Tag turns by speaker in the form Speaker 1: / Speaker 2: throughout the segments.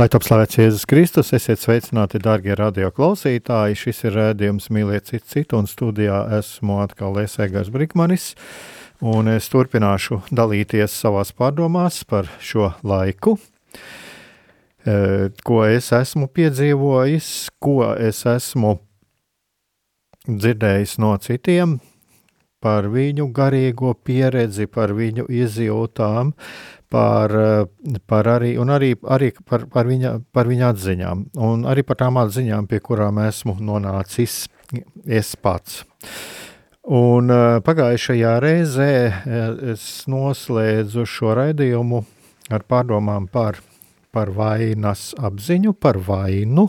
Speaker 1: Lai top slavēts Jēzus Kristus, esiet sveicināti, darbie radioklausītāji. Šis ir rādījums Mīliet citu citu, un studijā esmu atkal Lēsēgars Brikmanis. Un es turpināšu dalīties savās pārdomās par šo laiku, e, ko es esmu piedzīvojis, ko es esmu dzirdējis no citiem, par viņu garīgo pieredzi, par viņu izjūtām, par, eh, par arī, arī, arī par, par, viņa, par viņa atziņām, un arī par tām atziņām, pie kurām esmu nonācis es pats. Un eh, pagājušajā reizē eh, es noslēdzu šo raidījumu ar pārdomām par, par vainas apziņu, par vainu,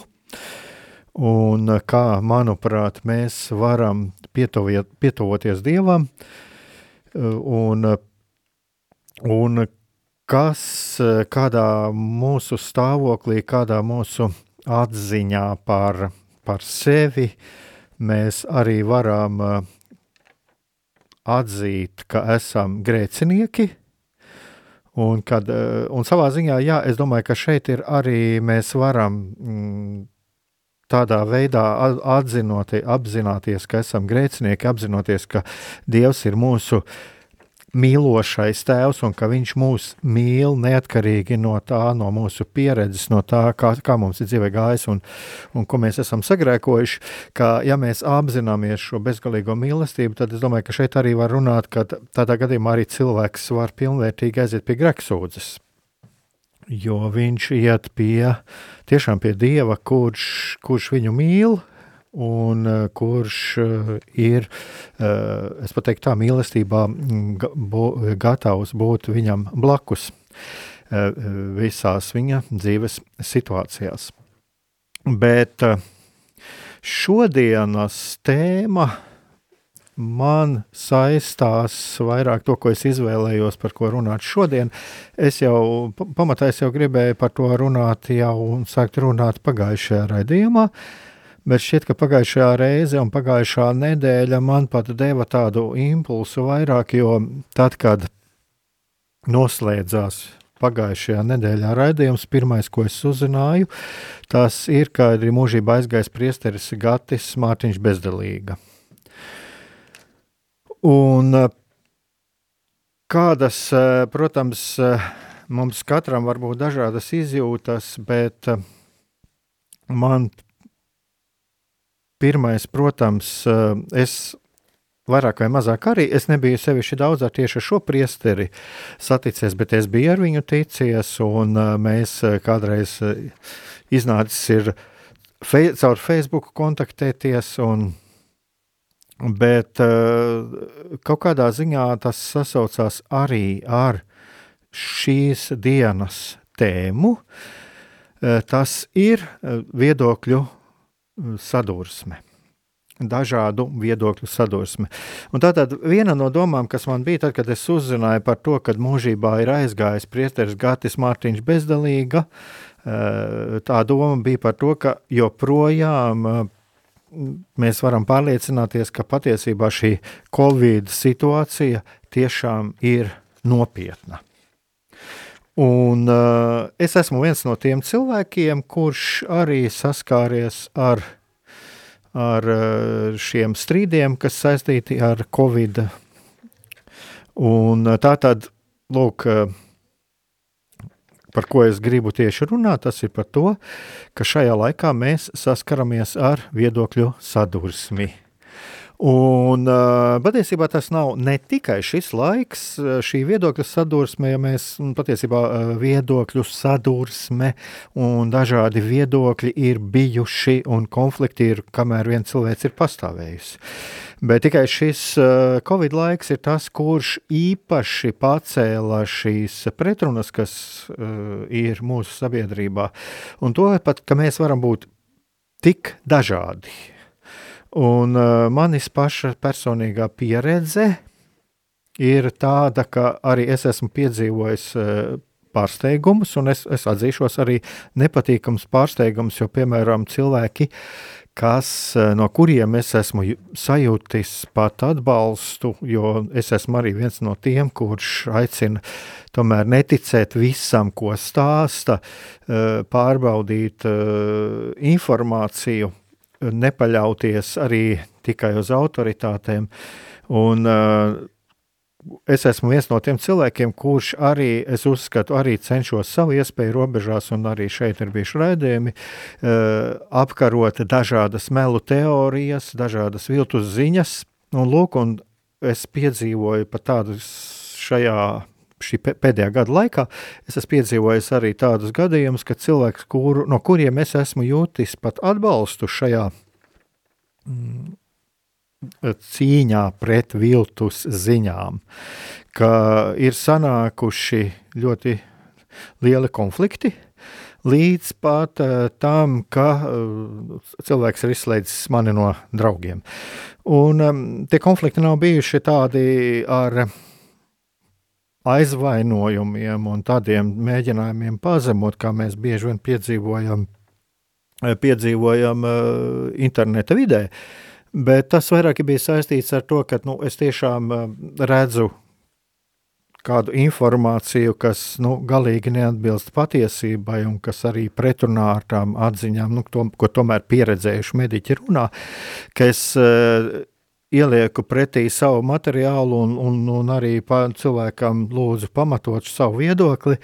Speaker 1: un kā, manuprāt, mēs varam pietuviet, pietuvoties Dievam, un, un kas eh, kādā mūsu stāvoklī, kādā mūsu atziņā par, par sevi mēs arī varam eh, atzīt, ka esam grēcinieki. Un, kad, eh, un savā ziņā, jā, es domāju, ka šeit ir arī mēs varam mm, tādā veidā atzinoti, apzināties, ka esam grēcinieki, apzinoties, ka Dievs ir mūsu uh, mīlošais tēvs un ka viņš mūs mīl neatkarīgi no tā, no mūsu pieredzes, no tā, kā, kā mums ir dzīve gājis un, un ko mēs esam sagrēkojuši, ka ja mēs apzināmies šo bezgalīgo mīlestību, tad es domāju, ka šeit arī var runāt, ka tādā gadījumā arī cilvēks var pilnvērtīgi aiziet pie greksūdzes. Jo viņš iet pie, tiešām pie Dieva, kurš, kurš viņu mīl, un uh, kurš uh, ir, uh, es pateiktu tā, mīlestībā gatavs būt viņam blakus visās viņa dzīves situācijās. Bet šodienas tēma man saistās vairāk to, ko es izvēlējos, par ko runāt šodien. Es jau pamatā es jau gribēju par to runāt jau un sākt runāt pagājušajā raidījumā, uh, Bet šķiet, ka pagājušā reize un pagājušā nedēļa man pat deva tādu impulsu vairāk, jo tad, kad noslēdzās pagājušajā nedēļā raidījums, pirmais, ko es uzzināju, tas ir, ka ir mūžībā aizgājis priesteris Gatis Mārtiņš Bezdelīga. Un kādas, protams, mums katram var būt dažādas izjūtas, bet man Pirmais, protams, eh, es vairāk vai mazāk arī es nebiju sevišķi daudz ar tieši šo priesteri saticies, bet es biju ar viņu ticies, un eh, mēs eh, kādreiz iznācis ir fei, caur Facebook kontaktēties, un, bet kaut kādā ziņā tas sasaucās arī ar šīs dienas tēmu. Tas ir viedokļu sadursme. Dažādu viedokļu sadursme. Un tātad viena no domām, kas man bija, tad, kad es uzzināju par to, ka mūžībā ir aizgājis priesteris Gatis Mārtiņš bezdalīga, eh, tā doma bija par to, ka joprojām eh, mēs varam pārliecināties, ka patiesībā šī Covid situācija tiešām ir nopietna. Un, uh, es esmu viens no tiem cilvēkiem, kurš arī saskāries ar, ar uh, šiem strīdiem, kas saistīti ar Covid. Un, uh, tā tad, lūk, uh, par ko es gribu tieši runāt, tas ir par to, ka šajā laikā mēs saskaramies ar viedokļu sadursmi. Un patiesībā tas nav ne tikai šis laiks, šī viedokļa sadursme, ja mēs patiesībā viedokļu sadursme un dažādi viedokļi ir bijuši un konflikti ir, kamēr viens cilvēks ir pastāvējusi. Bet tikai šis Covid laiks ir tas, kurš īpaši pacēla šīs pretrunas, kas ir mūsu sabiedrībā. Un to pat, ka mēs varam būt tik dažādi Un uh, manis paša personīgā pieredze ir tāda, ka arī es esmu piedzīvojis uh, pārsteigumus, un es, es atzīšos arī nepatīkams pārsteigums, jo, piemēram, cilvēki, kas, uh, no kuriem es esmu sajūtis pat atbalstu, jo es esmu arī viens no tiem, kurš aicina tomēr neticēt visam, ko stāsta, pārbaudīt informāciju, nepaļauties arī tikai uz autoritātēm. Un, uh, Es esmu viens no tiem cilvēkiem, kurš arī, es uzskatu, arī cenšos savu iespēju robežās, un arī šeit ir bijuši raidījumi, uh, apkarot dažādas melu teorijas, dažādas viltus ziņas. Un, lūk, un es piedzīvoju pat tādus šajā šī pēdējā gada laikā es esmu piedzīvojis arī tādus gadījumus, ka cilvēks, kuru, no kuriem es esmu jūtis pat atbalstu šajā mm, cīņā pret viltus ziņām, ka ir sanākuši ļoti lieli konflikti, līdz pat uh, tam, ka uh, cilvēks ir izslēdzis mani no draugiem. Un um, tie konflikti nav bijuši tādi ar uh, aizvainojumiem un tādiem mēģinājumiem pazemot, kā mēs bieži vien piedzīvojam, eh, piedzīvojam uh, interneta vidē. Bet tas vairāk bija saistīts ar to, ka nu, es tiešām uh, redzu kādu informāciju, kas nu, galīgi neatbilst patiesībai un kas arī pretrunā ar tām atziņām, nu, to, ko tomēr pieredzējuši mediķi runā, ka es uh, ielieku pretī savu materiālu un, un, un arī cilvēkam lūdzu pamatot savu viedokli,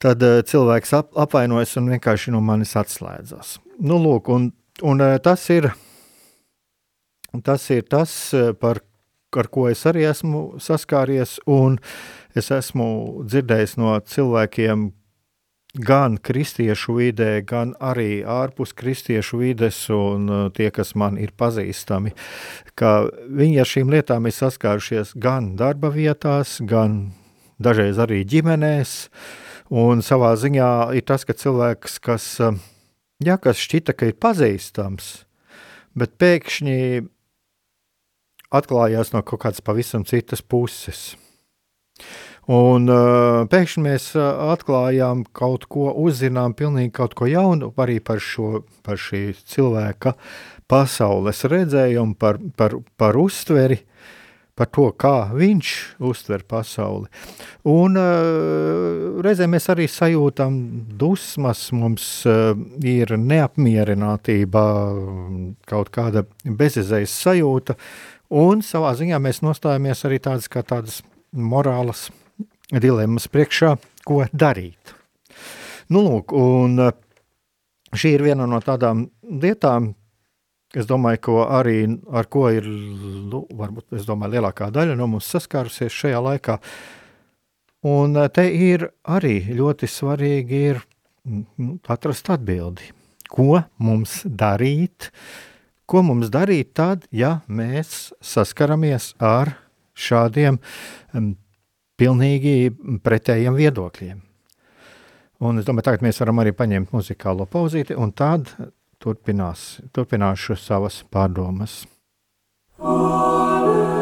Speaker 1: tad uh, cilvēks ap, apvainojas un vienkārši no manis atslēdzas. Nu, lūk, un, un uh, tas, ir, tas ir tas, uh, par ar ko es arī esmu saskāries, un es esmu dzirdējis no cilvēkiem, gan kristiešu vidē, gan arī ārpus kristiešu vides, un uh, tie, kas man ir pazīstami, ka viņi ar šīm lietām ir saskārušies gan darba vietās, gan dažreiz arī ģimenēs. Un savā ziņā ir tas, ka cilvēks, kas, uh, jā, kas šķita, ka ir pazīstams, bet pēkšņi atklājās no kaut kādas pavisam citas puses. Un uh, pēkšņi mēs atklājām kaut ko, uzzinām pilnīgi kaut ko jaunu arī par šo, par šī cilvēka pasaules redzējumu, par, par, par uztveri, par to, kā viņš uztver pasauli. Un uh, reizē mēs arī sajūtam dusmas, mums uh, ir neapmierinātība, kaut kāda bezizējas sajūta, un savā ziņā mēs nostājamies arī tādas kā tādas morālas dilemmas priekšā, ko darīt. Nu, lūk, un eh, šī ir viena no tādām lietām, es domāju, ko arī ar ko ir, nu, varbūt, domāju, lielākā daļa no mums saskārusies šajā laikā. Un eh, te ir arī ļoti svarīgi ir nu, atrast atbildi, ko mums darīt, ko mums darīt tad, ja mēs saskaramies ar šādiem pilnīgi pretējiem viedokļiem. Un es domāju, tagad mēs varam arī paņemt muzikālo pauzīti, un tad turpinās, turpināšu savas pārdomas. Alleluja.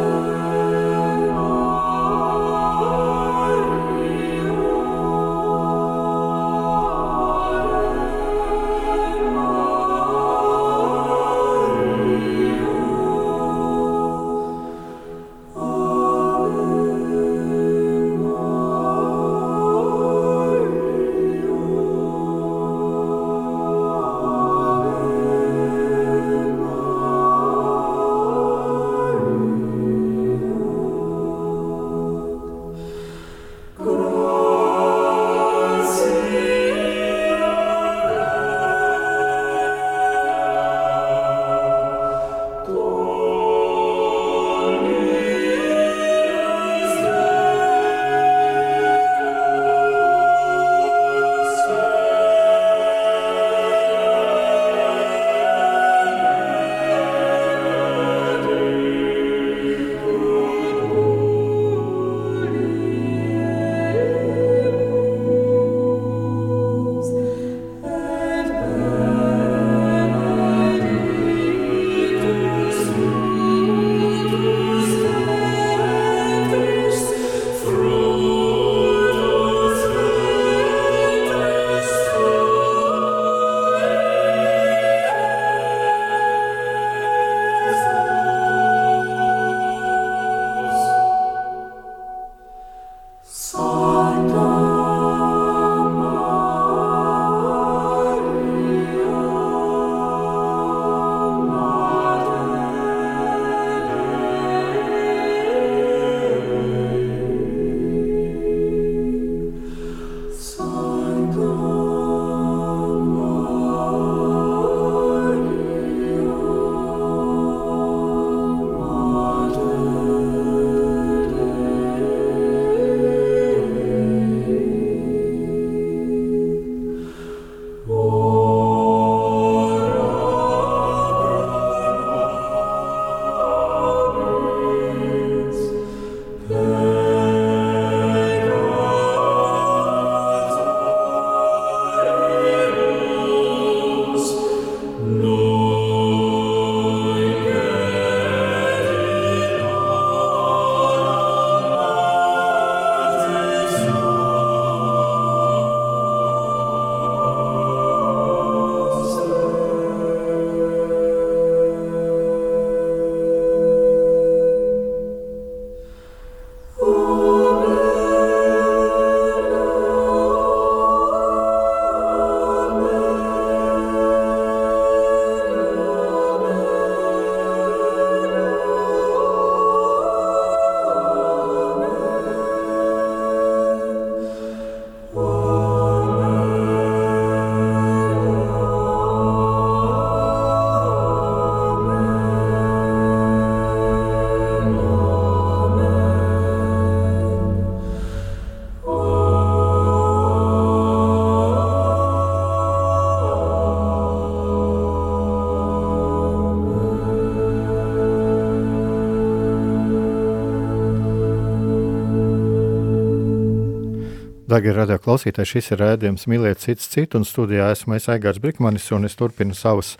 Speaker 1: Darbie radio klausītāji, šis ir rādījums Mīliet cits citu, un studijā esmu es Aigars Brikmanis, un es turpinu savas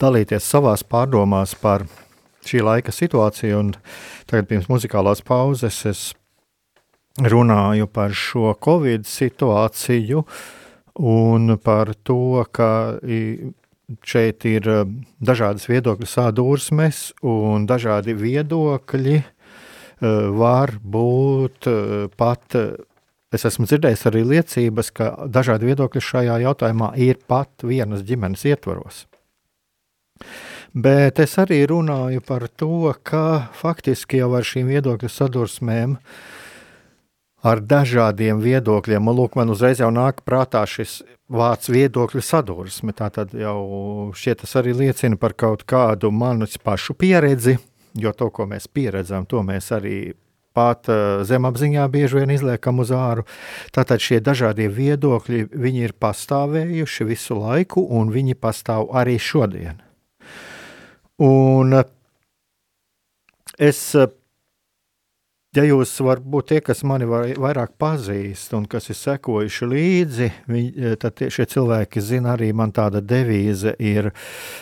Speaker 1: dalīties savās pārdomās par šī laika situāciju, un tagad pirms muzikālās pauzes es runāju par šo Covid situāciju un par to, ka šeit ir dažādas viedokļu sādūrsmes un dažādi viedokļi var būt pat Es esmu dzirdējis arī liecības, ka dažādi viedokļi šajā jautājumā ir pat vienas ģimenes ietvaros. Bet es arī runāju par to, ka faktiski jau ar šīm viedokļu sadursmēm, ar dažādiem viedokļiem, un lūk, man uzreiz jau nāk prātā šis vārds viedokļu sadursme. Tā tad jau šķiet tas arī liecina par kaut kādu manu pašu pieredzi, jo to, ko mēs pieredzam, to mēs arī pat uh, zemapziņā bieži vien izliekam uz āru. Tātad šie dažādie viedokļi, viņi ir pastāvējuši visu laiku, un viņi pastāv arī šodien. Un uh, es, uh, ja jūs varbūt tie, kas mani vairāk pazīst un kas ir sekojuši līdzi, viņi, tad šie cilvēki zina arī man tāda devīze ir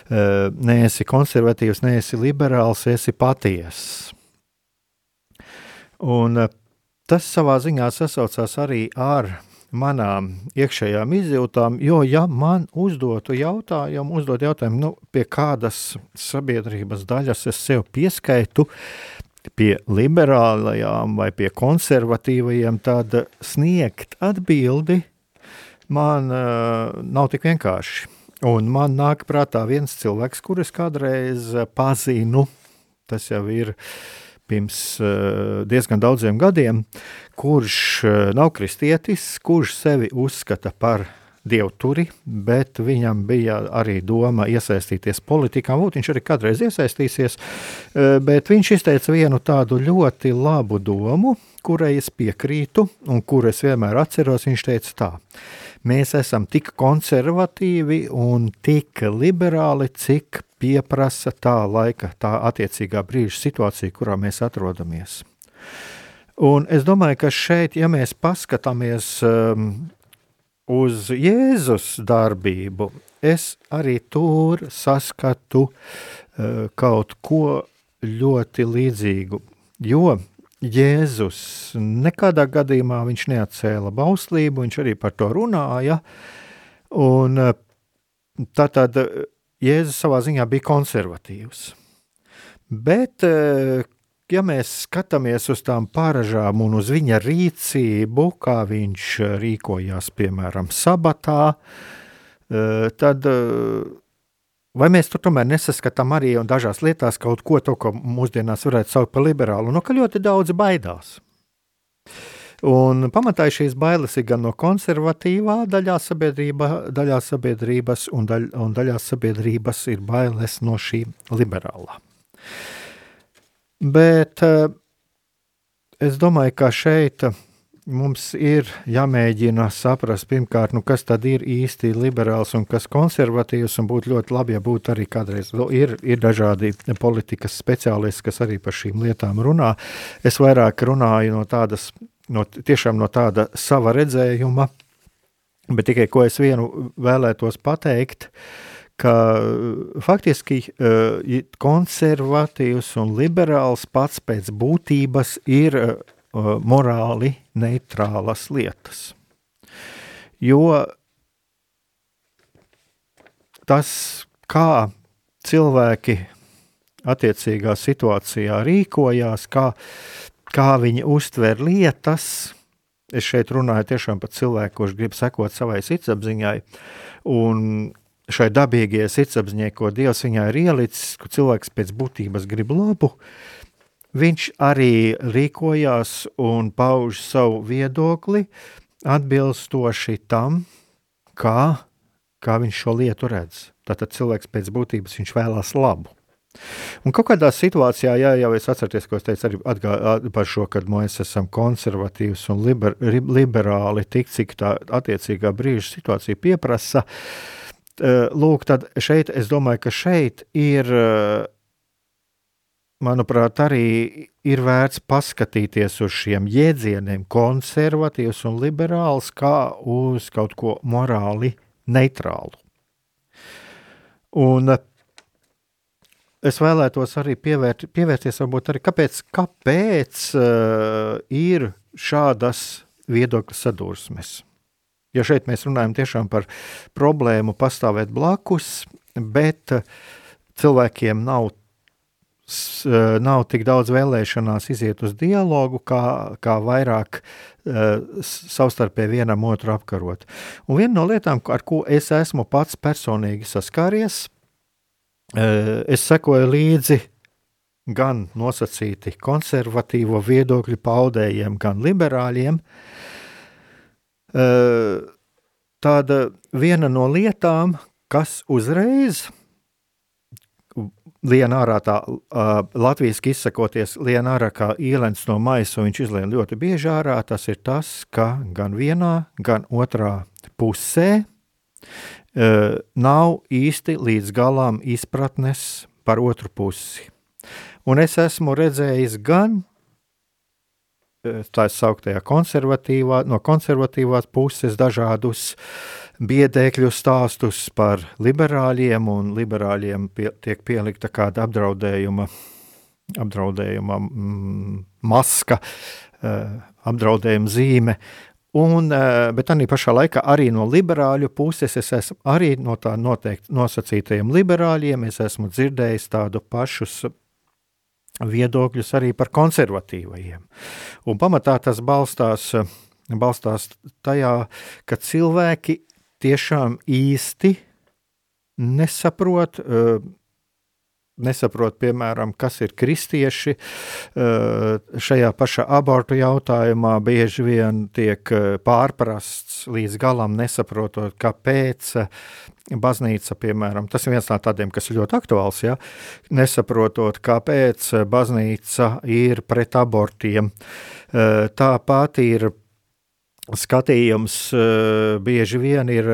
Speaker 1: neesi konservatīvs, neesi liberāls, esi patiess. Un eh, tas savā ziņā sasaucās arī ar manām iekšējām izjūtām, jo, ja man uzdotu jautājumu, uzdot jautājumu, nu, pie kādas sabiedrības daļas es sev pieskaitu, pie liberālajām vai pie konservatīvajiem, tad sniegt atbildi man uh, nav tik vienkārši. Un man nāk prātā viens cilvēks, kurus kādreiz pazinu, tas jau ir uh, pirms eh, diezgan daudziem gadiem, kurš eh, nav kristietis, kurš sevi uzskata par dievturi, bet viņam bija arī doma iesaistīties politikā. Būt, viņš arī kādreiz iesaistīsies, eh, bet viņš izteica vienu tādu ļoti labu domu, kurai es piekrītu un kuru es vienmēr atceros. Viņš teica tā. Mēs esam tik konservatīvi un tik liberāli, cik pieprasa tā laika, tā attiecīgā brīža situācija, kurā mēs atrodamies. Un es domāju, ka šeit, ja mēs paskatāmies um, uz Jēzus darbību, es arī tur saskatu uh, kaut ko ļoti līdzīgu. Jo Jēzus nekādā gadījumā neatcēla bauslību, viņš arī par to runāja. Un, uh, tātad Jēzus savā ziņā bija konservatīvs. Bet, eh, ja mēs skatāmies uz tām paražām un uz viņa rīcību, kā viņš rīkojās, piemēram, sabatā, eh, tad eh, vai mēs tur tomēr nesaskatām arī dažās lietās kaut ko, to, ko mūsdienās varētu saukt par liberālu, no ka ļoti daudz baidās. Un pamatā šīs bailes ir gan no konservatīvā daļā, sabiedrība, daļā sabiedrības, un, daļ, un daļā sabiedrības ir bailes no šī liberālā. Bet uh, es domāju, ka šeit mums ir jāmēģina saprast, pirmkārt, nu, kas tad ir īsti liberāls un kas konservatīvs. Un būtu ļoti labi, ja būtu arī kādreiz ir, ir dažādi politikas speciālisti, kas arī par šīm lietām runā. Es vairāk runāju no tādas, no, tiešām no tāda sava redzējuma, bet tikai ko es vienu vēlētos pateikt. Ka faktiski konservatīvs un liberāls pats pēc būtības ir morāli neitrālas lietas. Jo tas, kā cilvēki attiecīgā situācijā rīkojās, kā, kā viņi uztver lietas, es šeit runāju tiešām par cilvēku, kurš grib sekot savai sirdsapziņai, un šai dabīgajai sirdsapziņai, ko Dievs viņai ir ielicis, ka cilvēks pēc būtības grib labu, viņš arī rīkojās un pauž savu viedokli atbilstoši tam, kā, kā viņš šo lietu redz. Tātad cilvēks pēc būtības viņš vēlās labu. Un kaut kādā situācijā, ja jau es atceros, ko es teicu arī atgā, par šo, kad mēs esam konservatīvs un liber, liberāli, tik cik tā attiecīgā brīža situācija pieprasa, lūk, tad šeit es domāju, ka šeit ir manuprāt, arī ir vērts paskatīties uz šiem jēdzieniem, konservatīvs un liberāls, kā uz kaut ko morāli neitrālu. Un es vēlētos arī pievērt, pievērties, varbūt arī kāpēc, kāpēc uh, ir šādas viedokļu sadursmes. Jo šeit mēs runājam tiešām par problēmu pastāvēt blakus, bet cilvēkiem nav Eh, nav tik daudz vēlēšanās iziet uz dialogu, kā, kā vairāk uh, savstarpēji vienam otru apkarot. Un viena no lietām, ar ko es esmu pats personīgi saskāries, es sekoju līdzi gan nosacīti konservatīvo viedokļu paudējiem, gan liberāļiem. Uh, tāda viena no lietām, kas uzreiz lien ārā tā uh, latviešu izsakoties, lien ārā kā īlens no maisa, un viņš izlien ļoti bieži ārā. Tas ir tas, ka gan vienā, gan otrā pusē nav īsti līdz galam izpratnes par otru pusi. Un es esmu redzējis gan tā sauktajā konservatīvā, no konservatīvās puses dažādus biedēkļu stāstus par liberāļiem, un liberāļiem pie, tiek pielikta kāda apdraudējuma, apdraudējuma mm, maska, uh, apdraudējuma zīme. Un, uh, bet tā pašā laikā arī no liberāļu puses es esmu arī no tā noteikti nosacītajiem liberāļiem, es esmu dzirdējis tādu pašus viedokļus arī par konservatīvajiem. Un pamatā tas balstās, balstās tajā, ka cilvēki tiešām īsti nesaprot, uh, nesaprot, piemēram, kas ir kristieši. Uh, šajā pašā abortu jautājumā bieži vien tiek pārprasts līdz galam, nesaprotot, kāpēc baznīca, piemēram, tas ir viens no tādiem, kas ir ļoti aktuāls, ja? nesaprotot, kāpēc baznīca ir pret abortiem. Tāpat ir skatījums bieži vien ir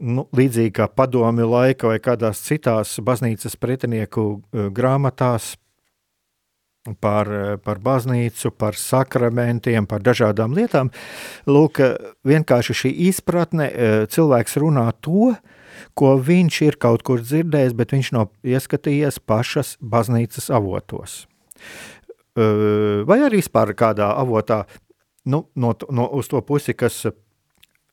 Speaker 1: nu, līdzīgi kā padomju laika vai kādās citās baznīcas pretinieku uh, grāmatās par, uh, par baznīcu, par sakramentiem, par dažādām lietām. Lūk, vienkārši šī izpratne cilvēks runā to, ko viņš ir kaut kur dzirdējis, bet viņš nav ieskatījies pašas baznīcas avotos. Vai arī vispār kādā avotā nu, no, no, uz to pusi, kas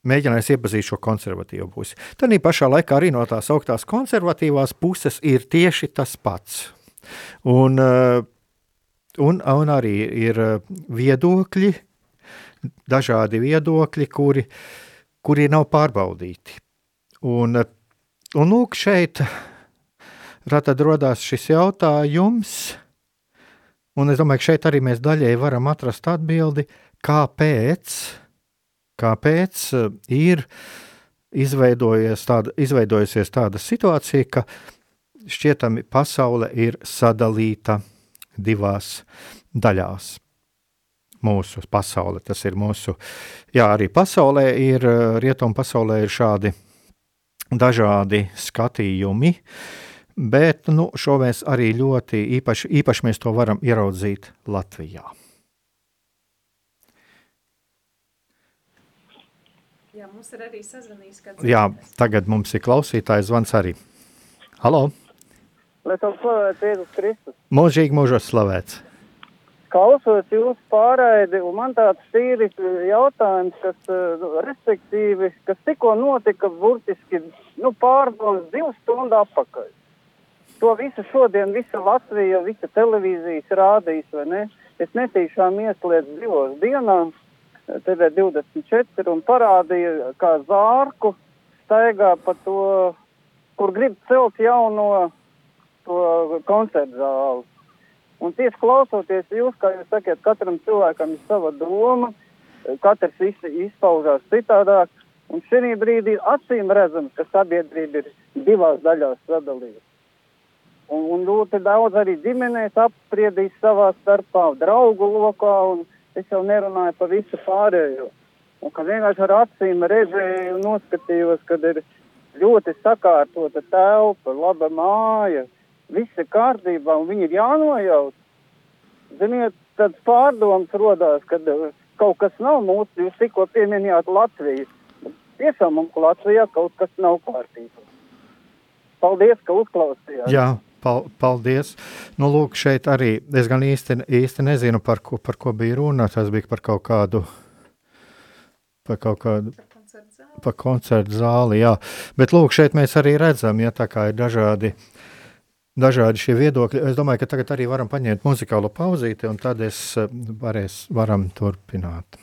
Speaker 1: mēģinājis iepazīt šo konservatīvo pusi. Tad pašā laikā arī no tās augtās konservatīvās puses ir tieši tas pats. Un, eh, un, un arī ir eh, viedokļi, dažādi viedokļi, kuri, kuri nav pārbaudīti. Un, un lūk, šeit tad radās šis jautājums, un es domāju, ka šeit arī mēs daļēji varam atrast atbildi, kāpēc, kāpēc ir tāda, izveidojusies tāda situācija, ka šķietami pasaule ir sadalīta divās daļās. Mūsu pasaule, tas ir mūsu, jā, arī pasaulē ir, rietumu pasaulē ir šādi dažādi skatījumi, bet nu, šo mēs arī ļoti īpaši, īpaši mēs to varam ieraudzīt Latvijā.
Speaker 2: Jā, mums ir arī sazvanījis kāds.
Speaker 1: Jā, tagad mums ir klausītājs zvans arī. Halo!
Speaker 3: Lai tev slavēts Jēzus Kristus.
Speaker 1: Mūžīgi mūžos slavēts.
Speaker 3: Klausos jūsu pārraidi, un man tāds tīri jautājums, kas, eh, respektīvi, kas tikko notika burtiski, nu, pārdomas divu stundu apakaļ. To visu šodien, visa Latvija, visa televīzijas rādīs, vai ne? Es netīšām ieslēdzu divos dienās, TV24, un parādīja, kā zārku staigā pa to, kur grib celt jauno koncertu zāli. Un tieši klausoties jūs, kā jūs sakat, katram cilvēkam ir sava doma, katrs izpaužās citādāk, un šī brīdī acīm redzams, ka sabiedrība ir divās daļās sadalīta. Un, un ļoti daudz arī ģimenēs apspriedīs savā starpā, draugu lokā, un es jau nerunāju par visu pārējo. Un kad vienkārši ar acīm redzēju un noskatījos, kad ir ļoti sakārtota telpa, laba māja, viss ir kārtībā un viņi ir jānojauc. Ziniet, tāds pārdoms rodās, kad uh, kaut kas nav mūsu, jūs tikko pieminējāt Latviju. Tiešām mums Latvijā kaut kas nav kārtībā. Paldies, ka uzklausījāt.
Speaker 1: Jā, paldies. Nu, lūk, šeit arī es gan īsti, īsti nezinu, par ko, par ko bija runa. Tas bija par kaut kādu. Par kaut kādu par koncertu zāli. Jā. Bet lūk, šeit mēs arī redzam, ja tā kā ir dažādi dažādi šie viedokļi. Es domāju, ka tagad arī varam paņemt muzikālu pauzīti, un tad es eh, varēs, varam turpināt.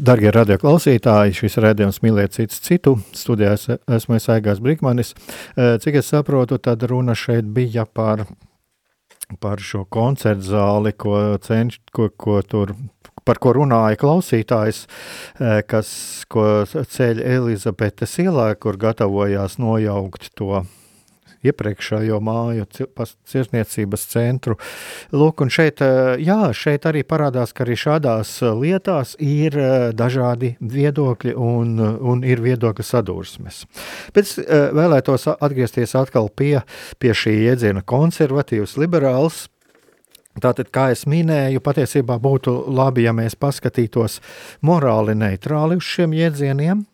Speaker 1: Darbie radioklausītāji, šis redzējums mīlēt citu citu. Studijā es, esmu Aigās Brīsmanis. Cik es saprotu, tad runa šeit bija par, par šo koncertu zāli, ko, cenš, ko, ko tur, par ko runāja klausītājs, kas ceļ Elizabetes ielā, kur gatavojās nojaukt to iepriekšējo māju, cirsniecības centru. Lūk, un šeit, eh, jā, šeit arī parādās, ka arī šādās eh, lietās ir eh, dažādi viedokļi un, un ir viedokļa sadursmes. Es vēlētos atgriezties atkal pie, pie šī jēdziena konservatīvs, liberāls. Tātad, kā jau minēju, patiesībā būtu labi, ja mēs paskatītos morāli neitrāli uz šiem jēdzieniem.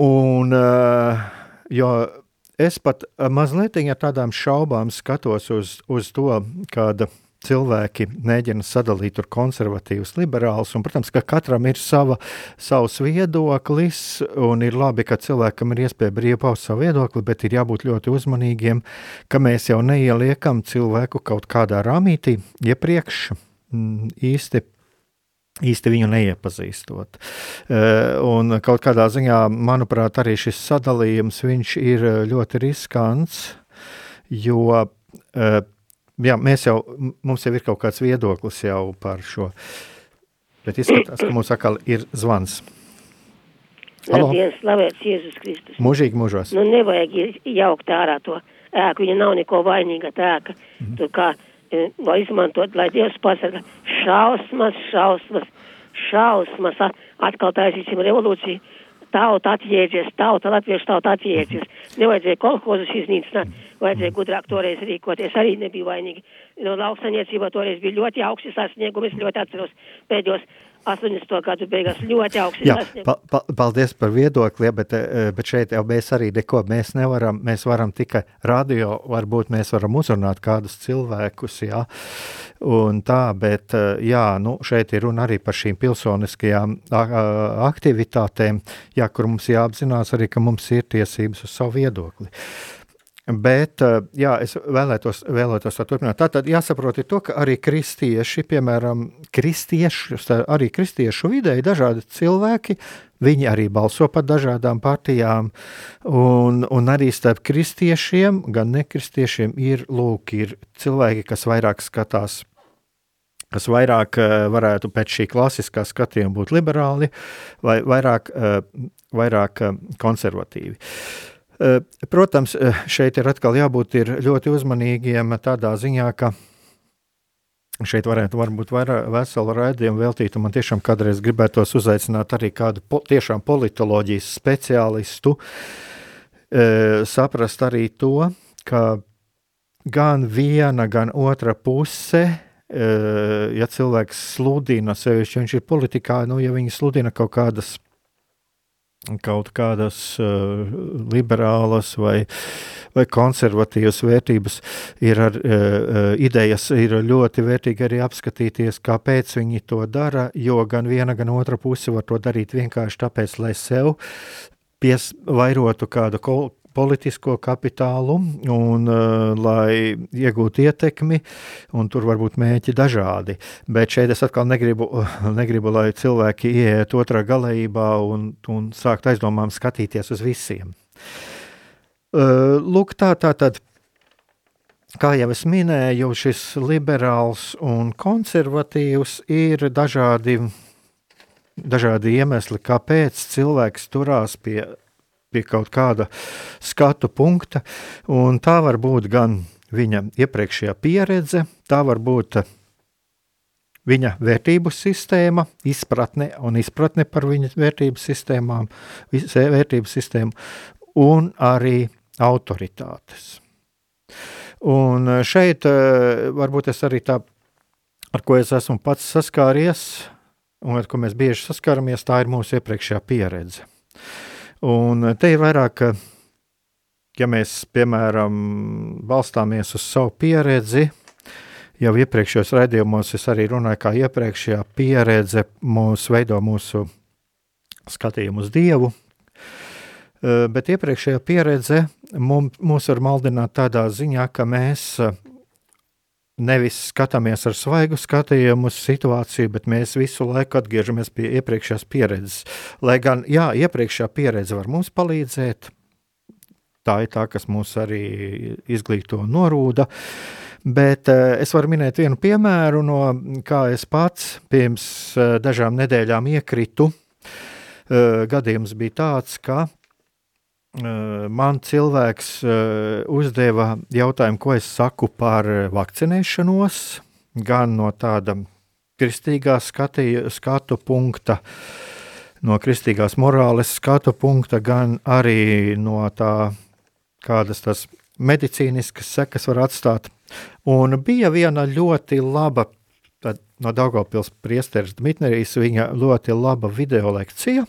Speaker 1: Un, jo es pat eh, mazliet ar tādām šaubām skatos uz, uz to, kāda cilvēki mēģina sadalīt tur konservatīvus, liberālus. Un, protams, ka katram ir sava, savs viedoklis, un ir labi, ka cilvēkam ir iespēja brīvi paust savu viedokli, bet ir jābūt ļoti uzmanīgiem, ka mēs jau neieliekam cilvēku kaut kādā rāmītī iepriekš mm, īsti īsti viņu neiepazīstot. Eh, un kaut kādā ziņā, manuprāt, arī šis sadalījums ir eh, ļoti riskants, jo eh, jā, mēs jau, mums jau ir kaut kāds viedoklis jau par šo, bet izskatās, ka mums atkal ir zvans.
Speaker 4: Labdien, slavēts Jēzus Kristus.
Speaker 1: Mūžīgi mūžos.
Speaker 4: Nu, nevajag jaukt ārā to ēku, viņa nav neko vainīga ēka. Mm. Tur kā lai izmantot, lai Dievs pasaka, šausmas, šausmas, šausmas, atkal taisīsim revolūciju, tauta atjēdzies, tauta, latviešu tauta atjēdzies, nevajadzēja kolhozus iznīcināt, vajadzēja gudrāk toreiz rīkoties, arī nebija vainīgi. No lauksainiecībā toreiz bija ļoti augsts sasniegumi, es ļoti atceros pēdējos 80. gadu beigās ļoti augsts.
Speaker 1: Jā, pa, pa, paldies par viedokli, ja, bet, eh, bet šeit jau mēs arī neko, mēs nevaram, mēs varam tikai radio, varbūt mēs varam uzrunāt kādus cilvēkus, jā, un tā, bet eh, jā, nu, šeit ir runa arī par šīm pilsoniskajām aktivitātēm, jā, kur mums jāapzinās arī, ka mums ir tiesības uz savu viedokli. Bet eh, jā, es vēlētos, vēlētos tā turpināt. Tā tad jāsaprot to, ka arī kristieši, piemēram, kristieši, arī kristiešu vidē ir dažādi cilvēki, viņi arī balso par dažādām partijām, un, un arī starp kristiešiem, gan nekristiešiem ir, lūk, ir cilvēki, kas vairāk skatās kas vairāk uh, varētu pēc šī klasiskā skatījuma būt liberāli vai vairāk, uh, vairāk konservatīvi. Uh, Eh, protams, eh, šeit ir atkal jābūt ir ļoti uzmanīgiem tādā ziņā, ka šeit varētu varbūt vairāk veselu raidījumu veltīt, un man tiešām kādreiz gribētos uzaicināt arī kādu po, tiešām politoloģijas speciālistu, e, saprast arī to, ka gan viena, gan otra puse, ja cilvēks sludina sevišķi, viņš ir politikā, nu, ja viņi sludina kaut kādas kaut kādas uh, liberālas vai, vai konservatīvas vērtības, ir ar, uh, idejas ir ļoti vērtīgi arī apskatīties, kāpēc viņi to dara, jo gan viena, gan otra puse var to darīt vienkārši tāpēc, lai sev piesvairotu kādu politisko kapitālu un uh, lai iegūtu ietekmi, un tur var būt mēķi dažādi. Bet šeit es atkal negribu, negribu lai cilvēki ieiet otrā galējībā un, un sākt aizdomām skatīties uz visiem. Uh, lūk, tā, tā tad. Kā jau es minēju, šis liberāls un konservatīvs ir dažādi, dažādi iemesli, kāpēc cilvēks turās pie pie kaut kāda skatu punkta, un tā var būt gan viņa iepriekšējā pieredze, tā var būt viņa vērtību sistēma, izpratne un izpratne par viņa vērtību sistēmām, vērtību sistēmu, un arī autoritātes. Un šeit eh, varbūt es arī tā, ar ko es esmu pats saskāries, un ar ko mēs bieži saskaramies, tā ir mūsu iepriekšējā pieredze. Un te ir vairāk, ja mēs, piemēram, balstāmies uz savu pieredzi, jau iepriekšējos raidījumos es arī runāju, kā iepriekšējā pieredze mūs veido mūsu skatījumu uz Dievu, bet iepriekšējā pieredze mums, var maldināt tādā ziņā, ka mēs nevis skatāmies ar svaigu skatījumu uz situāciju, bet mēs visu laiku atgriežamies pie iepriekšējās pieredzes. Lai gan, jā, iepriekšējā pieredze var mums palīdzēt, tā ir tā, kas mūs arī izglīto norūda. Bet uh, es varu minēt vienu piemēru, no kā es pats pirms uh, dažām nedēļām iekritu. Uh, gadījums bija tāds, ka man cilvēks uzdeva jautājumu, ko es saku par vakcinēšanos, gan no tāda kristīgā skatī, skatu punkta, no kristīgās morāles skatu punkta, gan arī no tā, kādas tas medicīniskas sekas var atstāt. Un bija viena ļoti laba, no Daugavpils priesteris Dmitrijs, viņa ļoti laba video lekcija,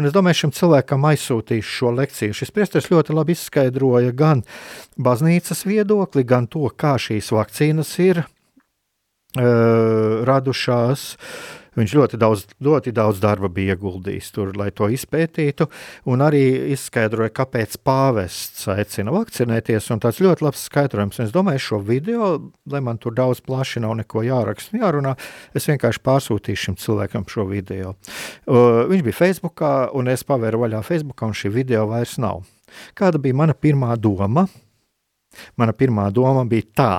Speaker 1: Un es domāju, šim cilvēkam aizsūtīšu šo lekciju. Šis priesteris ļoti labi izskaidroja gan baznīcas viedokli, gan to, kā šīs vakcīnas ir uh, radušās. Uh, Viņš ļoti daudz, ļoti daudz darba bija ieguldījis tur, lai to izpētītu, un arī izskaidroja, kāpēc pāvests aicina vakcinēties. Tas ļoti labs skaidrojums. Es domāju, šo video, lai man tur daudz plaši nav neko jāraksta un jārunā, es vienkārši pārsūtīšu šim cilvēkam šo video. Uh, viņš bija Facebookā, un es pavēru vaļā Facebookā, un šī video vairs nav. Kāda bija mana pirmā doma? Mana pirmā doma bija tā.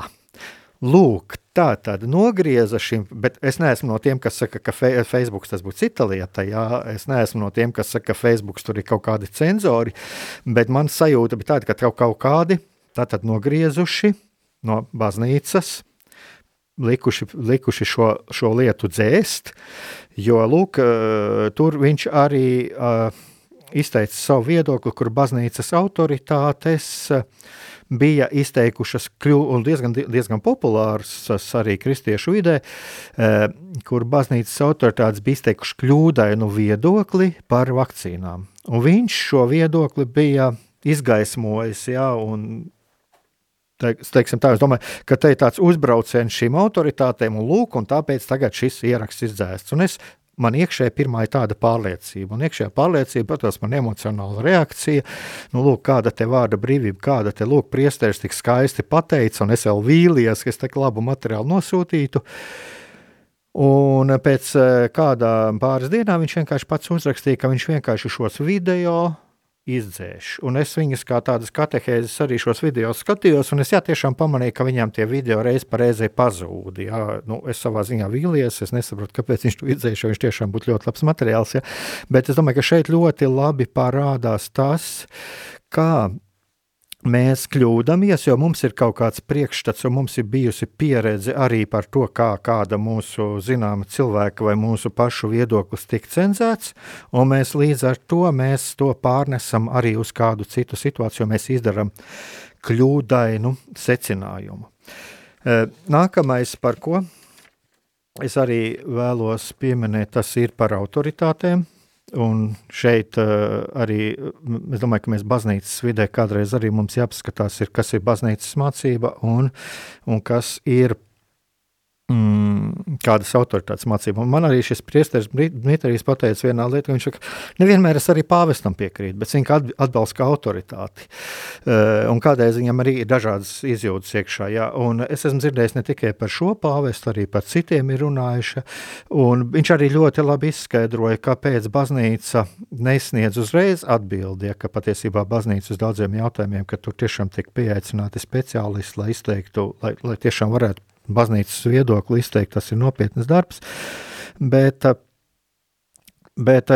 Speaker 1: Lūk, Tā tad nogrieza šim, bet es neesmu no tiem, kas saka, ka Facebook tas būtu cita lieta. Jā. Es neesmu no tiem, kas saka, ka Facebook tur ir kaut kādi cenzori, bet man sajūta bija tāda, ka kaut, kaut kādi tātad nogriezuši no baznīcas, likuši, likuši šo, šo lietu dzēst, jo lūk, tur viņš arī izteica savu viedokli, kur baznīcas autoritātes uh, bija izteikušas, un diezgan, diezgan populāras arī kristiešu vidē, eh, kur baznīcas autoritātes bija izteikušas kļūdainu viedokli par vakcīnām. Un viņš šo viedokli bija izgaismojis, jā, un teiksim tā, es domāju, ka te ir tāds uzbrauciens šīm autoritātēm, un lūk, un tāpēc tagad šis ieraksts ir dzēsts. Un es man iekšēji pirmā ir tāda pārliecība, un iekšējā pārliecība, protams, man emocionāla reakcija, nu, lūk, kāda te vārda brīvība, kāda te, lūk, priesteris tik skaisti pateica, un es vēl vīlies, ka es tik labu materiālu nosūtītu. Un pēc eh, kādām pāris dienām viņš vienkārši pats uzrakstīja, ka viņš vienkārši šos video izdzēš. Un es viņas kā tādas katehēzes arī šos video skatījos, un es jā, tiešām pamanīju, ka viņam tie video reiz pa reizei pazūd. Jā. Nu, es savā ziņā vīlies, es nesaprotu, kāpēc viņš to izdzēš, jo viņš tiešām būtu ļoti labs materiāls. Jā. Bet es domāju, ka šeit ļoti labi parādās tas, kā mēs kļūdāmies, jo mums ir kaut kāds priekšstats, un mums ir bijusi pieredze arī par to, kā kāda mūsu zināma cilvēka vai mūsu pašu viedoklis tiek cenzēts, un mēs līdz ar to to pārnesam arī uz kādu citu situāciju, mēs izdarām kļūdainu secinājumu. E, nākamais, par ko es arī vēlos pieminēt, tas ir par autoritātēm. Un šeit uh, arī es domāju, ka mēs baznīcas vidē kādreiz arī mums jāpaskatās, ir, kas ir baznīcas mācība un, un kas ir mm, kādas autoritātes mācību. Un man arī šis priesteris Dmitrijs pateica vienā lietā, viņš saka, nevienmēr es arī pāvestam piekrītu, bet viņš atbalsta kā autoritāti. Uh, un kādreiz viņam arī ir dažādas izjūtas iekšā. Jā. Un es esmu dzirdējis ne tikai par šo pāvestu, arī par citiem ir runājuši. Un viņš arī ļoti labi izskaidroja, kāpēc baznīca nesniedz uzreiz atbildi, ja, ka patiesībā baznīca uz daudziem jautājumiem, ka tur tiešām tiek pieaicināti speciālisti, lai izteiktu, lai, lai tiešām varētu baznīcas viedokli izteikt, tas ir nopietns darbs. Bet, Bet,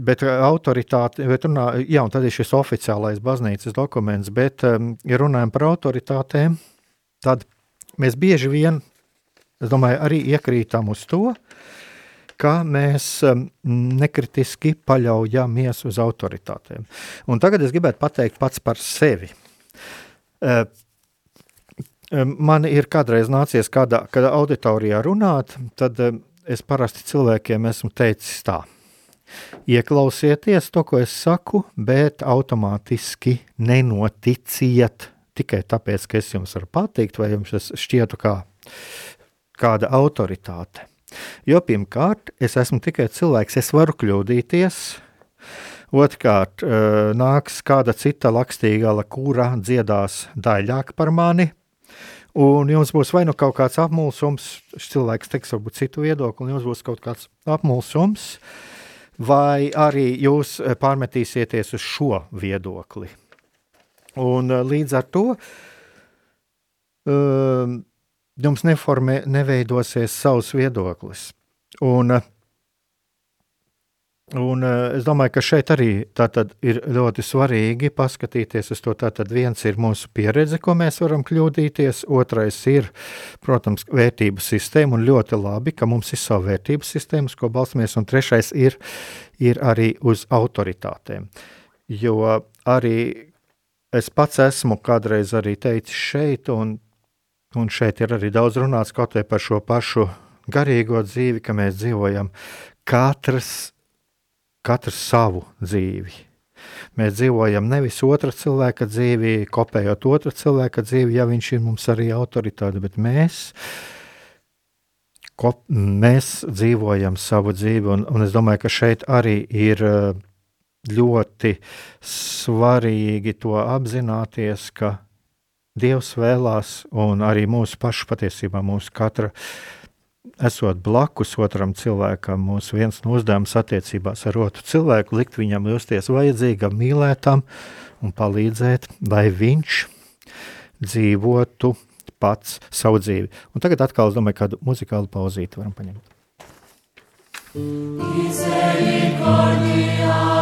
Speaker 1: bet autoritāte, bet runā, jā, un tad ir šis oficiālais baznīcas dokuments, bet, ja runājam par autoritātēm, tad mēs bieži vien, es domāju, arī iekrītam uz to, ka mēs nekritiski paļaujamies uz autoritātēm. Un tagad es gribētu pateikt pats par sevi. Man ir kādreiz nācies kādā, kādā auditorijā runāt, tad es parasti cilvēkiem esmu teicis tā. Ieklausieties to, ko es saku, bet automātiski nenoticiet tikai tāpēc, ka es jums varu pateikt, vai jums šķietu kā kāda autoritāte. Jo pirmkārt, es esmu tikai cilvēks, es varu kļūdīties. Otrkārt, nāks kāda cita lakstīgala, kura dziedās daļāk par mani, Un jums būs vai nu kaut kāds apmulsums, cilvēks teiks, varbūt citu viedokli, un jums būs kaut kāds apmulsums, vai arī jūs pārmetīsieties uz šo viedokli. Un līdz ar to um, jums neformē, neveidosies savs viedoklis. Un, un es domāju, ka šeit arī ir ļoti svarīgi paskatīties uz to. Tātad viens ir mūsu pieredze, ko mēs varam kļūdīties, otrais ir, protams, vērtību sistēma, un ļoti labi, ka mums ir sava vērtību sistēma, ko balstamies, un trešais ir, ir arī uz autoritātēm. Jo arī es pats esmu kādreiz arī teicis šeit, un Un šeit ir arī daudz runāts kaut vai par šo pašu garīgo dzīvi, ka mēs dzīvojam katrs, katrs savu dzīvi. Mēs dzīvojam nevis otra cilvēka dzīvi, kopējot otra cilvēka dzīvi, ja viņš ir mums arī autoritāte, bet mēs, kop, mēs dzīvojam savu dzīvi. Un, un es domāju, ka šeit arī ir ļoti svarīgi to apzināties, ka Dievs vēlās, un arī mūsu pašu patiesībā, mūsu katra esot blakus otram cilvēkam, mūsu viens no uzdevums attiecībās ar otru cilvēku, likt viņam justies vajadzīgam, mīlētam un palīdzēt, lai viņš dzīvotu pats savu dzīvi. Un tagad atkal es domāju, kādu muzikālu pauzīti varam paņemt. Misericordias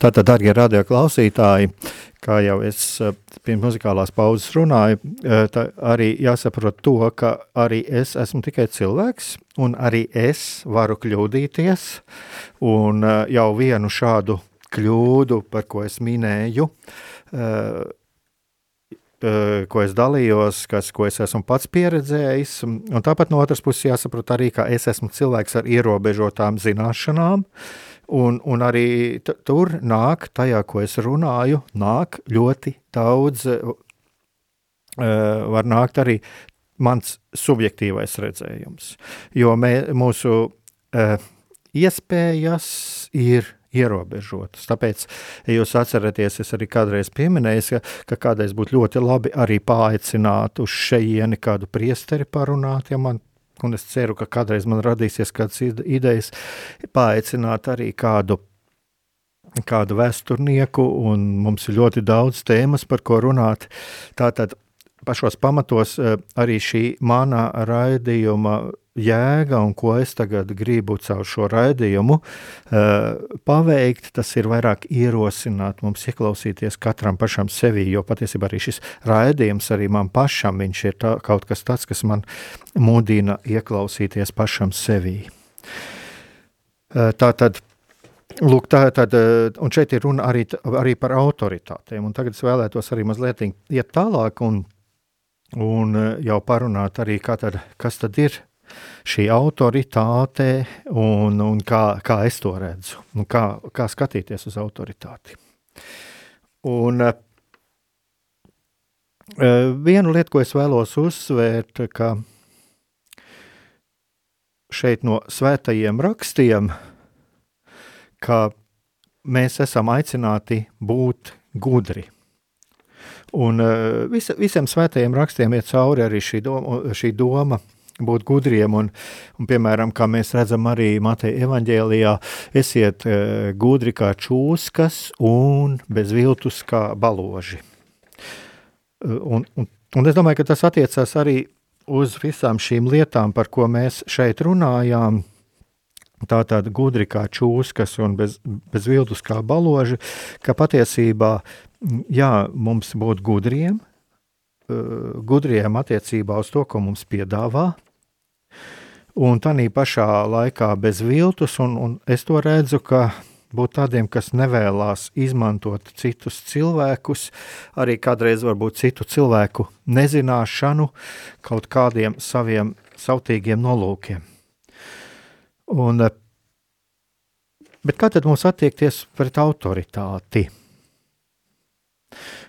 Speaker 1: Tātad, darbie radioklausītāji, kā jau es eh, pirms muzikālās pauzes runāju, eh, arī jāsaprot to, ka arī es esmu tikai cilvēks, un arī es varu kļūdīties. Un eh, jau vienu šādu kļūdu, par ko es minēju, ko es dalījos, kas, ko es esmu pats pieredzējis. Un tāpat no otras puses jāsaprot arī, ka es esmu cilvēks ar ierobežotām zināšanām. Uh, Un, un arī tur nāk, tajā, ko es runāju, nāk ļoti daudz, uh, var nākt arī mans subjektīvais redzējums. Jo mē, mūsu uh, iespējas ir ierobežotas. Tāpēc, ja jūs atceraties, es arī kādreiz pieminēju, ka, ka kādreiz būtu ļoti labi arī paaicināt uz šejieni kādu priesteri parunāt, ja man, un es ceru, ka kādreiz man radīsies kādas idejas, paaicināt arī kādu kādu vēsturnieku, un mums ir ļoti daudz tēmas, par ko runāt. Tātad pašos pamatos eh, arī šī manā raidījuma jēga un ko es tagad gribu caur šo raidījumu uh, paveikt, tas ir vairāk ierosināt mums ieklausīties katram pašam sevī, jo patiesībā arī šis raidījums arī man pašam, viņš ir tā, kaut kas tāds, kas man mudina ieklausīties pašam sevī. Uh, tā tad Lūk, tā tad, un šeit ir runa arī, arī par autoritātēm. Un tagad es vēlētos arī mazliet iet tālāk un, un jau parunāt arī, tad, kas tad ir šī autoritāte un, un kā, kā es to redzu, un kā, kā skatīties uz autoritāti. Un uh, vienu lietu, ko es vēlos uzsvērt, ka šeit no svētajiem rakstiem, ka mēs esam aicināti būt gudri. Un uh, visa, visiem svētajiem rakstiem iet cauri arī šī doma, šī doma būt gudriem. Un, un, piemēram, kā mēs redzam arī Mateja evaņģēlijā, esiet uh, gudri kā čūskas un bez viltus kā baloži. Uh, un, un, un es domāju, ka tas attiecās arī uz visām šīm lietām, par ko mēs šeit runājām. Tā tāda gudri kā čūskas un bez, bez viltus kā baloži, ka patiesībā jā, mums būt gudriem, gudriem attiecībā uz to, ko mums piedāvā, un tā pašā laikā bez viltus, un, un es to redzu, ka būt tādiem, kas nevēlas izmantot citus cilvēkus, arī kādreiz varbūt citu cilvēku nezināšanu kaut kādiem saviem sautīgiem nolūkiem. Un, bet kā tad mums attiekties pret autoritāti?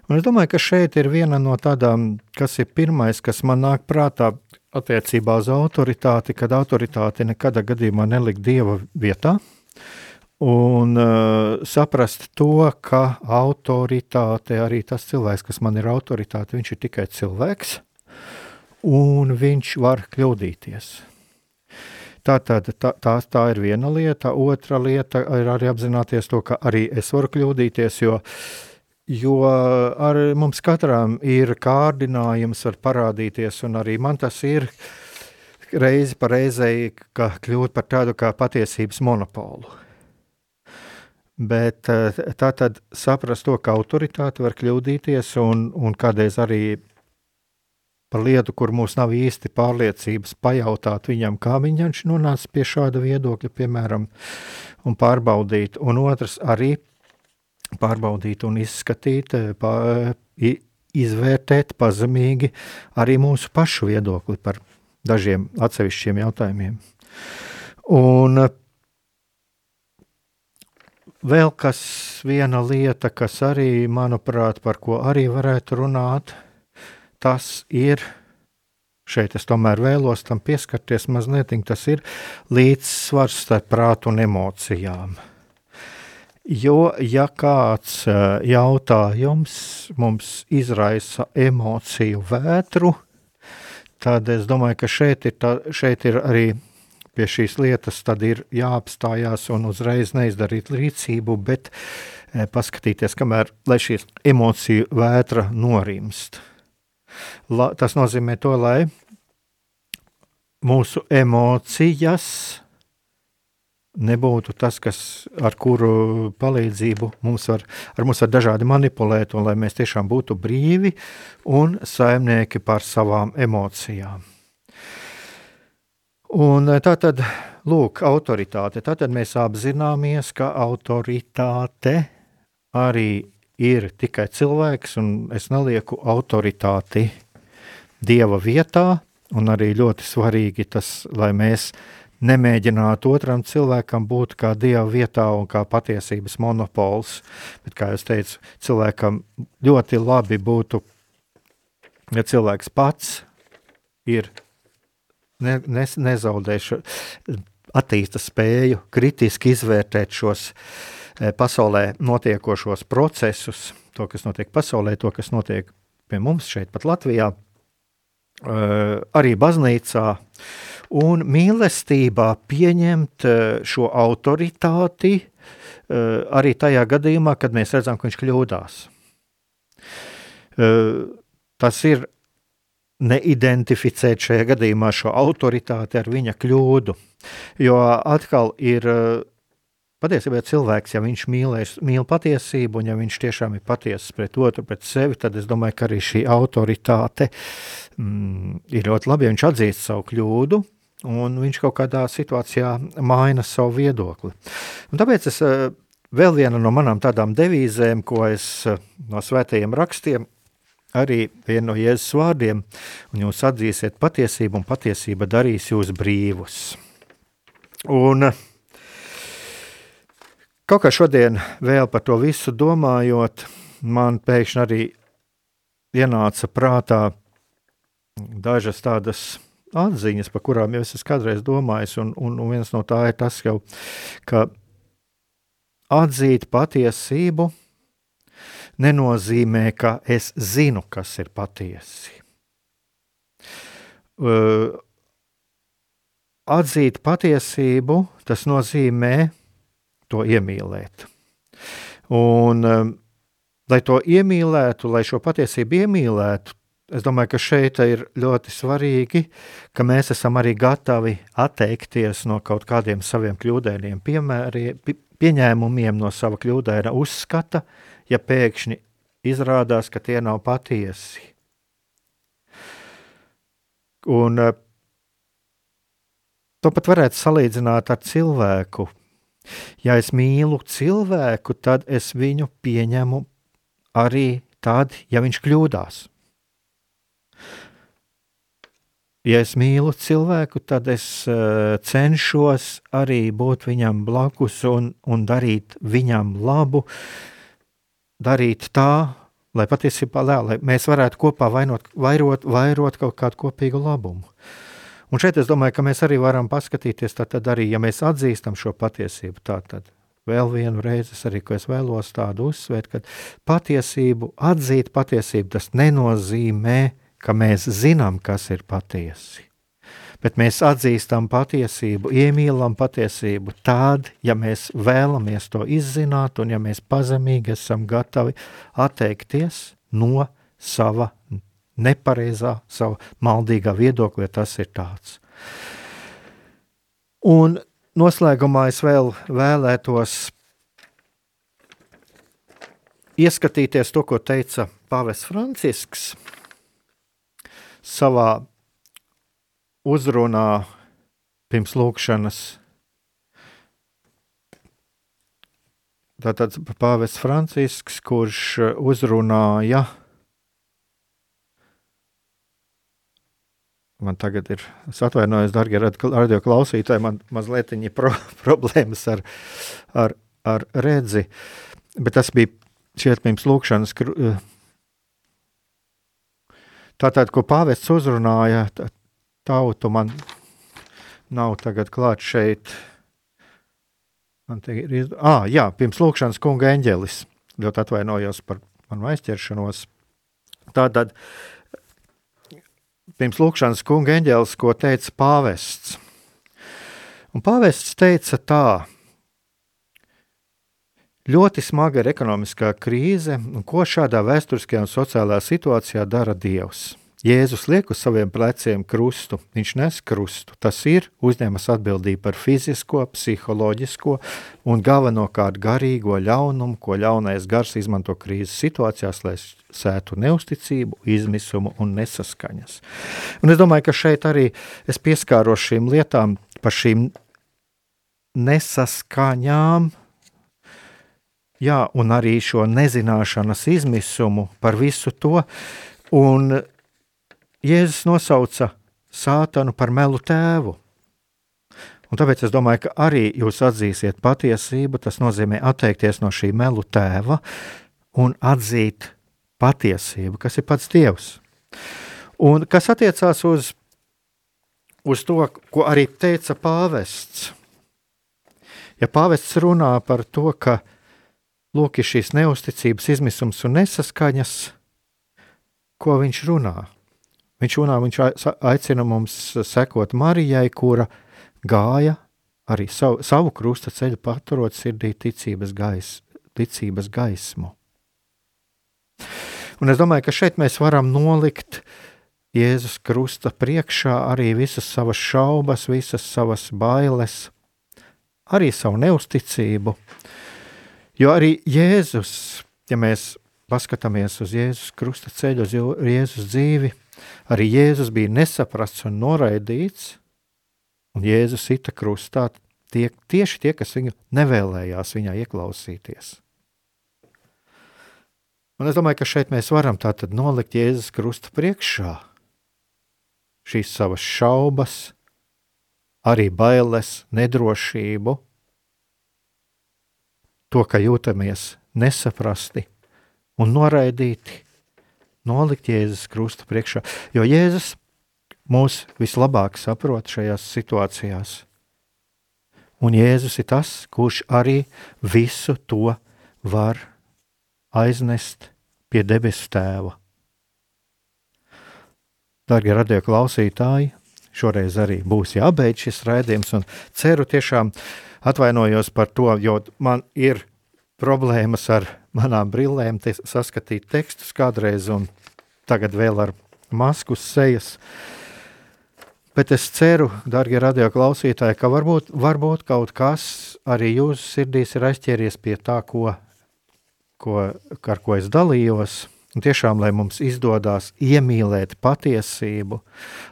Speaker 1: Un es domāju, ka šeit ir viena no tādām, kas ir pirmais, kas man nāk prātā, attiecībā uz autoritāti, kad autoritāti nekādā gadījumā nelikt dieva vietā. Un uh, saprast to, ka autoritāte, arī tas cilvēks, kas man ir autoritāte, viņš ir tikai cilvēks, un viņš var kļūdīties. Tā, tā, tā, tā, tā ir viena lieta. Otra lieta ir arī apzināties to, ka arī es varu kļūdīties, jo uh, Jo ar mums katram ir kārdinājums, var parādīties, un arī man tas ir reizi pa reizei, ka kļūt par tādu kā patiesības monopolu. Bet eh, tā tad saprast to, ka autoritāte var kļūdīties, un, un kādreiz arī par lietu, kur mums nav īsti pārliecības, pajautāt viņam, kā viņš nonāca pie šāda viedokļa, piemēram, un pārbaudīt. Un otrs arī pārbaudīt un izskatīt, eh, pa, izvērtēt pazemīgi arī mūsu pašu viedokli par dažiem atsevišķiem jautājumiem. Un eh, vēl kas viena lieta, kas arī, manuprāt, par ko arī varētu runāt, tas ir, šeit es tomēr vēlos tam pieskarties mazliet, tas ir līdzsvars starp prātu un emocijām. Jo, ja kāds jautājums mums izraisa emociju vētru, tad es domāju, ka šeit ir, tā, šeit ir arī pie šīs lietas jāapstājās un uzreiz neizdarīt rīcību, bet paskatīties, kamēr šī emociju vētra norimst. La, tas nozīmē to, lai mūsu emocijas nebūtu tas, kas, ar kuru palīdzību mums var, ar mums var dažādi manipulēt, un lai mēs tiešām būtu brīvi un saimnieki par savām emocijām. Un eh, tā tad, lūk, autoritāte. Tātad mēs apzināmies, ka autoritāte arī ir tikai cilvēks, un es nelieku autoritāti dieva vietā, un arī ļoti svarīgi tas, lai mēs nemēģināt otram cilvēkam būt kā dieva vietā un kā patiesības monopols. Bet, kā jau teicu, cilvēkam ļoti labi būtu, ja cilvēks pats ir ne, ne, nezaudējuši, attīsta spēju kritiski izvērtēt šos e, pasaulē notiekošos procesus, to, kas notiek pasaulē, to, kas notiek pie mums šeit, pat Latvijā, e, arī baznīcā, un mīlestībā pieņemt e, šo autoritāti arī tajā gadījumā, kad mēs redzam, ka viņš kļūdās. Tas ir neidentificēt šajā gadījumā šo autoritāti ar viņa kļūdu. Jo atkal ir patiesībā cilvēks, ja viņš mīlēs, mīl patiesību, un ja viņš tiešām ir patiess pret otru, pret sevi, tad es domāju, ka arī šī autoritāte mm, ir ļoti labi, ja viņš atzīst savu kļūdu. Un viņš kaut kādā situācijā maina savu viedokli. Un tāpēc es, vēl viena no manām tādām devīzēm, ko es no svētajiem rakstiem arī vienu no Jēzus vārdiem, un jūs atzīsiet patiesību, un patiesība darīs jūs brīvus. Un kaut kā šodien vēl par to visu domājot, man pēkšņi arī ienāca prātā dažas tādas atziņas, par kurām jau es esmu kādreiz domājis, un, un, un viens no tā ir tas, jau, ka atzīt patiesību – nenozīmē, ka es zinu, kas ir patiesi. Uh, atzīt patiesību, tas nozīmē to iemīlēt. Un, um, lai to iemīlētu, lai šo patiesību iemīlētu, es domāju, ka šeit ir ļoti svarīgi, ka mēs esam arī gatavi atteikties no kaut kādiem saviem kļūdainiem piemēriem, pieņēmumiem, no sava kļūdaina uzskata, ja pēkšņi izrādās, ka tie nav patiesi. Un eh, to pat varētu salīdzināt ar cilvēku. Ja es mīlu cilvēku, tad es viņu pieņemu arī tad, ja viņš kļūdās. Ja es mīlu cilvēku, tad es uh, cenšos arī būt viņam blakus un, un darīt viņam labu, darīt tā, lai patiesībā lē, lai mēs varētu kopā vainot, vairot, vairot kaut kādu kopīgu labumu. Un šeit es domāju, ka mēs arī varam paskatīties, tad arī, ja mēs atzīstam šo patiesību, tā tad vēl vienu reizi es arī es vēlos tādu uzsvērt, ka patiesību, atzīt patiesību, tas nenozīmē, ka mēs zinām, kas ir patiesi bet mēs atzīstam patiesību, iemīlam patiesību tad, ja mēs vēlamies to izzināt, un ja mēs pazemīgi esam gatavi atteikties no sava nepareizā, sava maldīgā viedokļa, ja tas ir tāds. Un noslēgumā es vēl vēlētos ieskatīties to, ko teica Pāvests Francisks savā uzrunā pirms lūkšanas. Tātad Pāvests Francisks, kurš uzrunāja, man tagad ir, es atvainojos, darbie radio klausītāji, man mazliet pro, problēmas ar, ar, ar redzi, bet tas bija šķiet pirms lūkšanas. Tātad, ko pāvests uzrunāja, tautu man nav tagad klāt šeit. Man te ir ah, jā, pirms lūkšanas kunga eņģelis. Ļoti atvainojos par manu aizķeršanos. Tātad pirms lūkšanas kunga eņģelis, ko teica pāvests. Un pāvests teica tā, ļoti smaga ir ekonomiskā krīze, un ko šādā vēsturiskajā un sociālā situācijā dara Dievs. Jēzus liek uz saviem pleciem krustu, viņš nes krustu. Tas ir uzņēmas atbildību par fizisko, psiholoģisko un galvenokārt garīgo ļaunumu, ko ļaunais gars izmanto krīzes situācijās, lai sētu neusticību, izmisumu un nesaskaņas. Un es domāju, ka šeit arī es pieskāros šīm lietām par šīm nesaskaņām, jā, un arī šo nezināšanas izmisumu par visu to, un Jēzus nosauca sātanu par melu tēvu. Un tāpēc es domāju, ka arī jūs atzīsiet patiesību. Tas nozīmē atteikties no šī melu tēva un atzīt patiesību, kas ir pats Dievs. Un kas attiecās uz uz to, ko arī teica pāvests. Ja pāvests runā par to, ka lūk, ir šīs neusticības, izmisums un nesaskaņas, ko viņš runā? Viņš runā, viņš aicina mums sekot Marijai, kura gāja arī savu, savu krusta ceļu paturot sirdī ticības, gais, ticības gaismu. Un es domāju, ka šeit mēs varam nolikt Jēzus krusta priekšā arī visas savas šaubas, visas savas bailes, arī savu neusticību. Jo arī Jēzus, ja mēs paskatāmies uz Jēzus krusta ceļu, uz Jēzus dzīvi, arī Jēzus bija nesaprasts un noraidīts, un Jēzus ita krustā tie, tieši tie, kas viņu nevēlējās viņā ieklausīties. Un es domāju, ka šeit mēs varam tātad nolikt Jēzus krusta priekšā šīs savas šaubas, arī bailes, nedrošību, to, ka jūtamies nesaprasti un noraidīti, nolikt Jēzus krusta priekšā. Jo Jēzus mūs vislabāk saprot šajās situācijās. Un Jēzus ir tas, kurš arī visu to var aiznest pie debesu tēva. Darbie radio klausītāji, šoreiz arī būs jābeidz šis raidījums, un ceru tiešām atvainojos par to, jo man ir problēmas ar manām brillēm, te saskatīt tekstus kādreiz, un tagad vēl ar masku sejas. Bet es ceru, darbie radio klausītāji, ka varbūt, varbūt kaut kas arī jūsu sirdīs ir aizķēries pie tā, ko ko, ar ko es dalījos. Un tiešām, lai mums izdodas iemīlēt patiesību,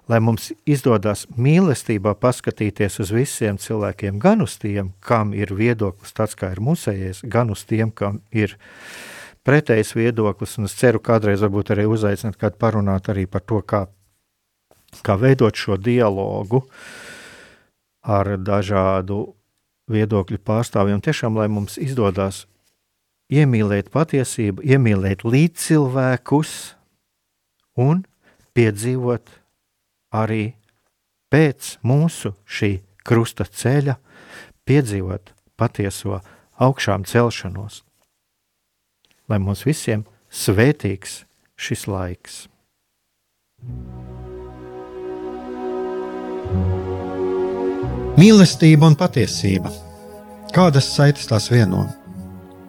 Speaker 1: lai mums izdodas mīlestībā paskatīties uz visiem cilvēkiem, gan uz tiem, kam ir viedoklis tāds, kā ir mūsējais, gan uz tiem, kam ir pretējs viedoklis. Un es ceru, kādreiz varbūt arī uzaicināt kādu parunāt arī par to, kā, kā veidot šo dialogu ar dažādu viedokļu pārstāvjiem. Tiešām, lai mums izdodas iemīlēt patiesību, iemīlēt līdzcilvēkus un piedzīvot arī pēc mūsu šī krusta ceļa, piedzīvot patieso augšām celšanos. Lai mums visiem svētīgs šis laiks.
Speaker 5: Mīlestība un patiesība. Kādas saites tās vieno?